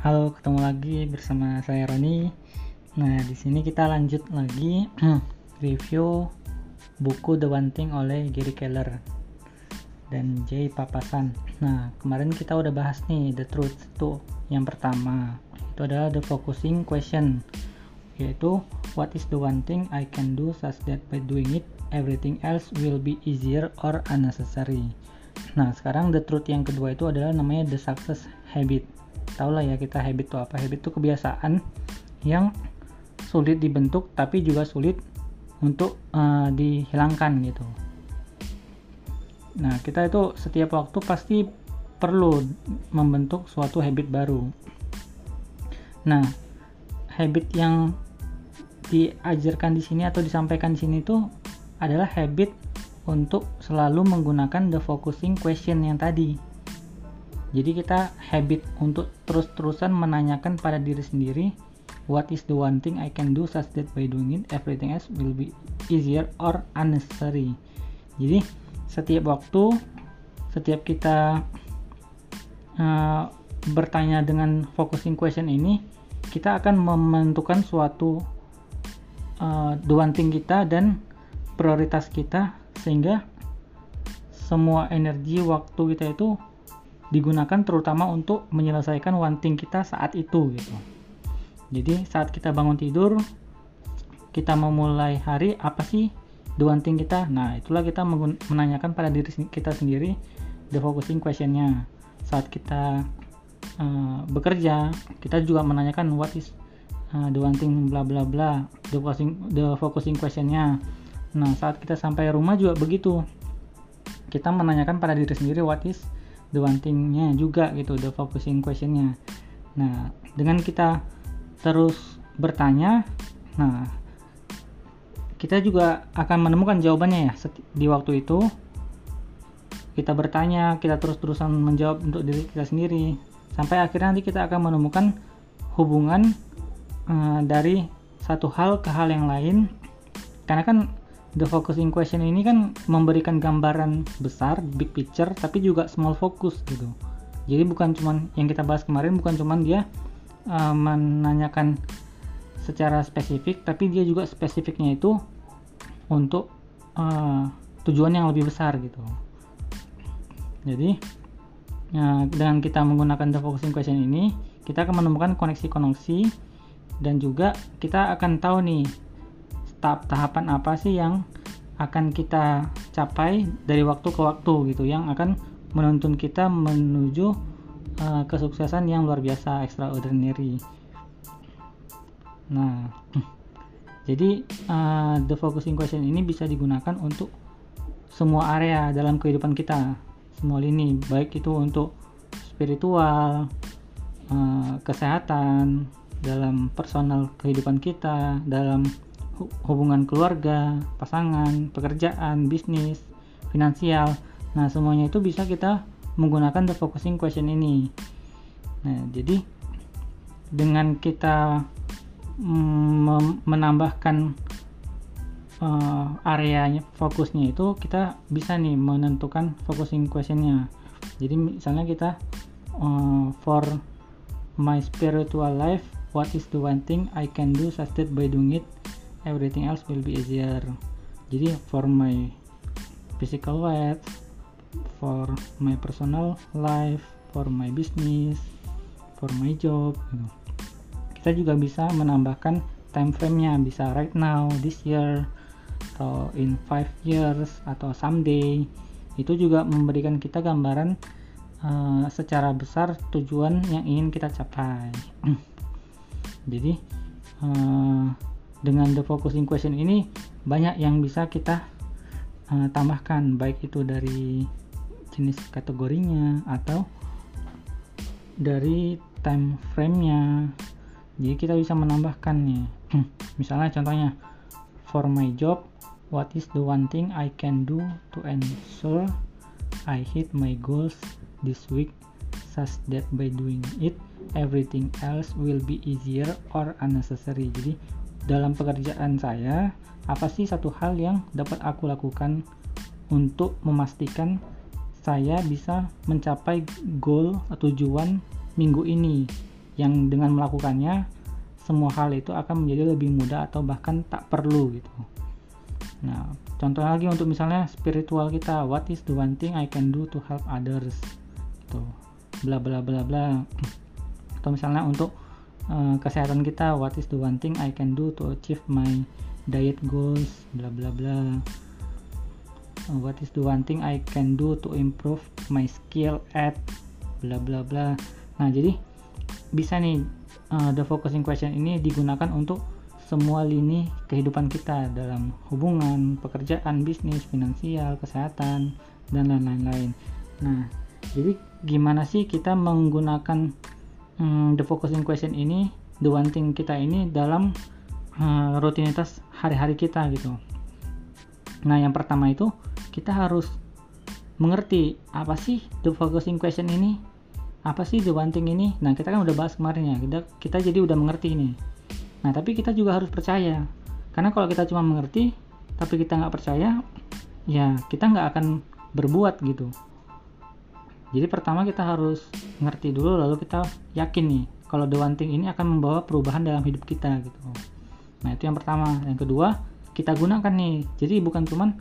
Halo, ketemu lagi bersama saya Roni. Nah, di sini kita lanjut lagi review buku The One Thing oleh Gary Keller dan Jay Papasan. Nah, kemarin kita udah bahas nih The Truth tuh. Yang pertama, itu adalah the focusing question yaitu what is the one thing I can do such that by doing it everything else will be easier or unnecessary. Nah, sekarang the truth yang kedua itu adalah namanya the success habit. Tahu lah ya kita habit itu apa? Habit itu kebiasaan yang sulit dibentuk tapi juga sulit untuk uh, dihilangkan gitu. Nah, kita itu setiap waktu pasti perlu membentuk suatu habit baru. Nah, habit yang diajarkan di sini atau disampaikan di sini itu adalah habit untuk selalu menggunakan the focusing question yang tadi. Jadi kita habit untuk terus-terusan menanyakan pada diri sendiri what is the one thing I can do such that by doing it everything else will be easier or unnecessary. Jadi setiap waktu setiap kita uh, bertanya dengan focusing question ini kita akan menentukan suatu uh, the one thing kita dan prioritas kita sehingga semua energi waktu kita itu digunakan terutama untuk menyelesaikan one thing kita saat itu gitu. Jadi saat kita bangun tidur kita memulai hari apa sih the one thing kita? Nah, itulah kita menanyakan pada diri kita sendiri the focusing questionnya. Saat kita uh, bekerja, kita juga menanyakan what is uh, the one thing bla bla bla the focusing the focusing questionnya nah saat kita sampai rumah juga begitu kita menanyakan pada diri sendiri what is the one thingnya juga gitu the focusing questionnya. Nah dengan kita terus bertanya nah kita juga akan menemukan jawabannya ya. Di waktu itu kita bertanya kita terus-terusan menjawab untuk diri kita sendiri. Sampai akhirnya nanti kita akan menemukan hubungan uh, dari satu hal ke hal yang lain. Karena kan the focusing question ini kan memberikan gambaran besar big picture tapi juga small focus gitu. Jadi bukan cuman yang kita bahas kemarin bukan cuman dia uh, menanyakan secara spesifik tapi dia juga spesifiknya itu untuk uh, tujuan yang lebih besar gitu. Jadi ya, dengan kita menggunakan the focusing question ini kita akan menemukan koneksi-koneksi dan juga kita akan tahu nih tahap tahapan apa sih yang akan kita capai dari waktu ke waktu gitu yang akan menuntun kita menuju uh, kesuksesan yang luar biasa extraordinary. Nah, jadi uh, the focusing question ini bisa digunakan untuk semua area dalam kehidupan kita, semua lini, baik itu untuk spiritual, uh, kesehatan, dalam personal kehidupan kita, dalam hubungan keluarga, pasangan, pekerjaan, bisnis, finansial. Nah, semuanya itu bisa kita menggunakan the focusing question ini. Nah, jadi dengan kita mm, menambahkan uh, areanya fokusnya itu kita bisa nih menentukan focusing questionnya. Jadi misalnya kita uh, for my spiritual life what is the one thing I can do that by doing it everything else will be easier. Jadi for my physical life for my personal life for my business for my job gitu. kita juga bisa menambahkan time frame-nya. Bisa right now this year atau in five years atau someday. Itu juga memberikan kita gambaran uh, secara besar tujuan yang ingin kita capai. Jadi uh, dengan the focusing question ini banyak yang bisa kita uh, tambahkan. Baik itu dari jenis kategorinya atau dari time frame-nya. Jadi kita bisa menambahkan nih misalnya contohnya for my job what is the one thing I can do to ensure I hit my goals this week such that by doing it everything else will be easier or unnecessary? Jadi dalam pekerjaan saya apa sih satu hal yang dapat aku lakukan untuk memastikan saya bisa mencapai goal atau tujuan minggu ini? Yang dengan melakukannya semua hal itu akan menjadi lebih mudah atau bahkan tak perlu gitu. Nah contoh lagi untuk misalnya spiritual kita what is the one thing I can do to help others? Gitu. Bla bla bla bla. Atau misalnya untuk uh, kesehatan kita what is the one thing I can do to achieve my diet goals bla bla bla uh, what is the one thing I can do to improve my skill at bla bla bla nah jadi bisa nih uh, the focusing question ini digunakan untuk semua lini kehidupan kita dalam hubungan, pekerjaan, bisnis, finansial, kesehatan, dan lain-lain. Nah, jadi gimana sih kita menggunakan um, the focusing question ini, the one thing kita ini dalam uh, rutinitas hari-hari kita gitu. Nah, yang pertama itu kita harus mengerti apa sih the focusing question ini apa sih the one thing ini. Nah kita kan udah bahas kemarin ya kita kita jadi udah mengerti ini. Nah tapi kita juga harus percaya. Karena kalau kita cuma mengerti tapi kita nggak percaya ya kita nggak akan berbuat gitu jadi pertama kita harus ngerti dulu lalu kita yakin nih kalau the one thing ini akan membawa perubahan dalam hidup kita gitu. Nah itu yang pertama. Yang kedua kita gunakan nih. Jadi bukan cuman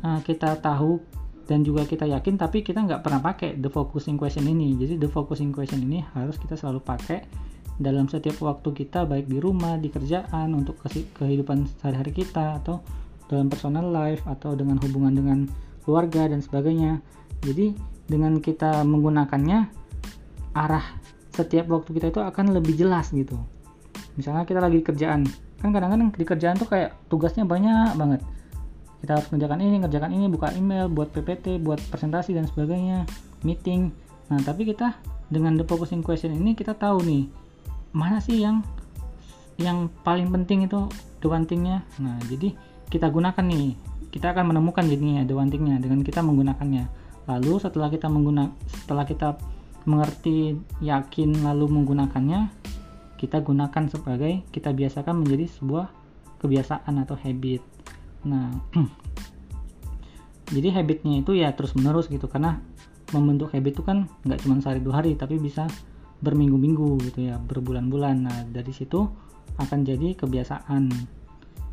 uh, kita tahu dan juga kita yakin tapi kita nggak pernah pakai the focusing question ini. Jadi the focusing question ini harus kita selalu pakai dalam setiap waktu kita baik di rumah di kerjaan untuk kehidupan sehari-hari kita atau dalam personal life atau dengan hubungan dengan keluarga dan sebagainya. Jadi dengan kita menggunakannya arah setiap waktu kita itu akan lebih jelas gitu. Misalnya kita lagi kerjaan kan kadang-kadang di kerjaan tuh kayak tugasnya banyak banget. Kita harus ngerjakan ini ngerjakan ini buka email buat PPT buat presentasi dan sebagainya meeting. Nah tapi kita dengan the focusing question ini kita tahu nih mana sih yang yang paling penting itu the one nah jadi kita gunakan nih kita akan menemukan jadinya the one dengan kita menggunakannya lalu setelah kita menggunakan setelah kita mengerti yakin lalu menggunakannya kita gunakan sebagai kita biasakan menjadi sebuah kebiasaan atau habit. Nah, jadi habitnya itu ya terus menerus gitu karena membentuk habit itu kan nggak cuma sehari dua hari tapi bisa berminggu-minggu gitu ya berbulan-bulan. Nah dari situ akan jadi kebiasaan.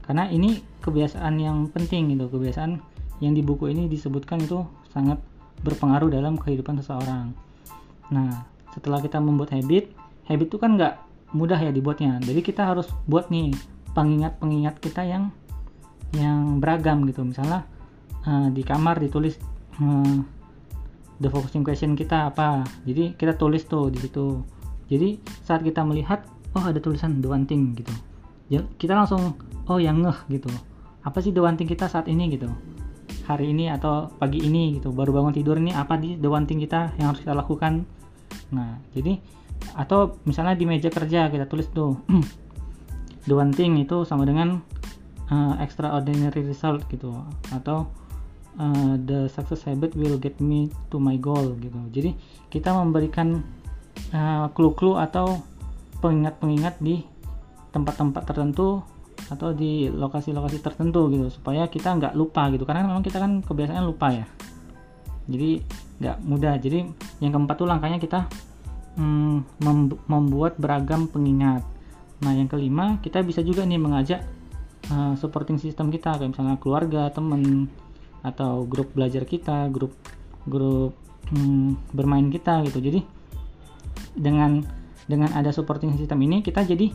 Karena ini kebiasaan yang penting gitu kebiasaan yang di buku ini disebutkan itu sangat berpengaruh dalam kehidupan seseorang. Nah setelah kita membuat habit habit itu kan nggak mudah ya dibuatnya. Jadi kita harus buat nih pengingat-pengingat kita yang yang beragam gitu. Misalnya uh, di kamar ditulis uh, the focusing question kita apa. Jadi kita tulis tuh di situ. Jadi saat kita melihat oh ada tulisan the one thing gitu. Ya, kita langsung oh yang ngeh gitu. Apa sih the one thing kita saat ini gitu hari ini atau pagi ini gitu baru bangun tidur ini apa di the one thing kita yang harus kita lakukan? Nah jadi atau misalnya di meja kerja kita tulis tuh the one thing itu sama dengan uh, extraordinary result gitu atau uh, the success habit will get me to my goal gitu. Jadi kita memberikan uh, clue-clue atau pengingat-pengingat di tempat-tempat tertentu atau di lokasi-lokasi tertentu gitu supaya kita nggak lupa gitu. Karena memang kita kan kebiasaan lupa ya. Jadi nggak mudah. Jadi yang keempat tuh langkahnya kita hmm, membuat beragam pengingat. Nah yang kelima kita bisa juga nih mengajak uh, supporting system kita. Kayak misalnya keluarga temen atau grup belajar kita grup grup hmm, bermain kita gitu. Jadi dengan dengan ada supporting system ini kita jadi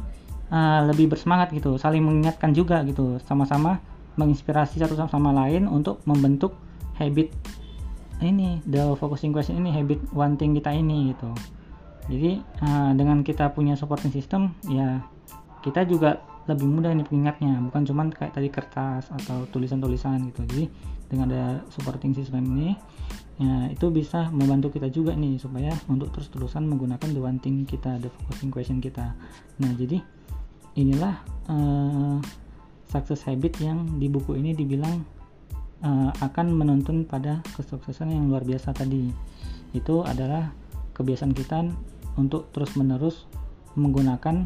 uh, lebih bersemangat gitu saling mengingatkan juga gitu sama-sama menginspirasi satu sama lain untuk membentuk habit ini the focusing question ini habit one thing kita ini gitu. Jadi uh, dengan kita punya supporting system ya kita juga lebih mudah ini pengingatnya. Bukan cuman kayak tadi kertas atau tulisan-tulisan gitu. Jadi dengan ada supporting system ini ya itu bisa membantu kita juga nih supaya untuk terus-terusan menggunakan the one thing kita the focusing question kita. Nah jadi inilah uh, success habit yang di buku ini dibilang uh, akan menuntun pada kesuksesan yang luar biasa tadi. Itu adalah kebiasaan kita untuk terus-menerus menggunakan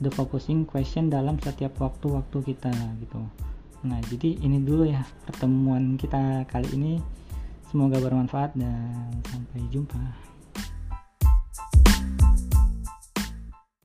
the focusing question dalam setiap waktu-waktu kita gitu. Nah jadi ini dulu ya pertemuan kita kali ini. Semoga bermanfaat dan sampai jumpa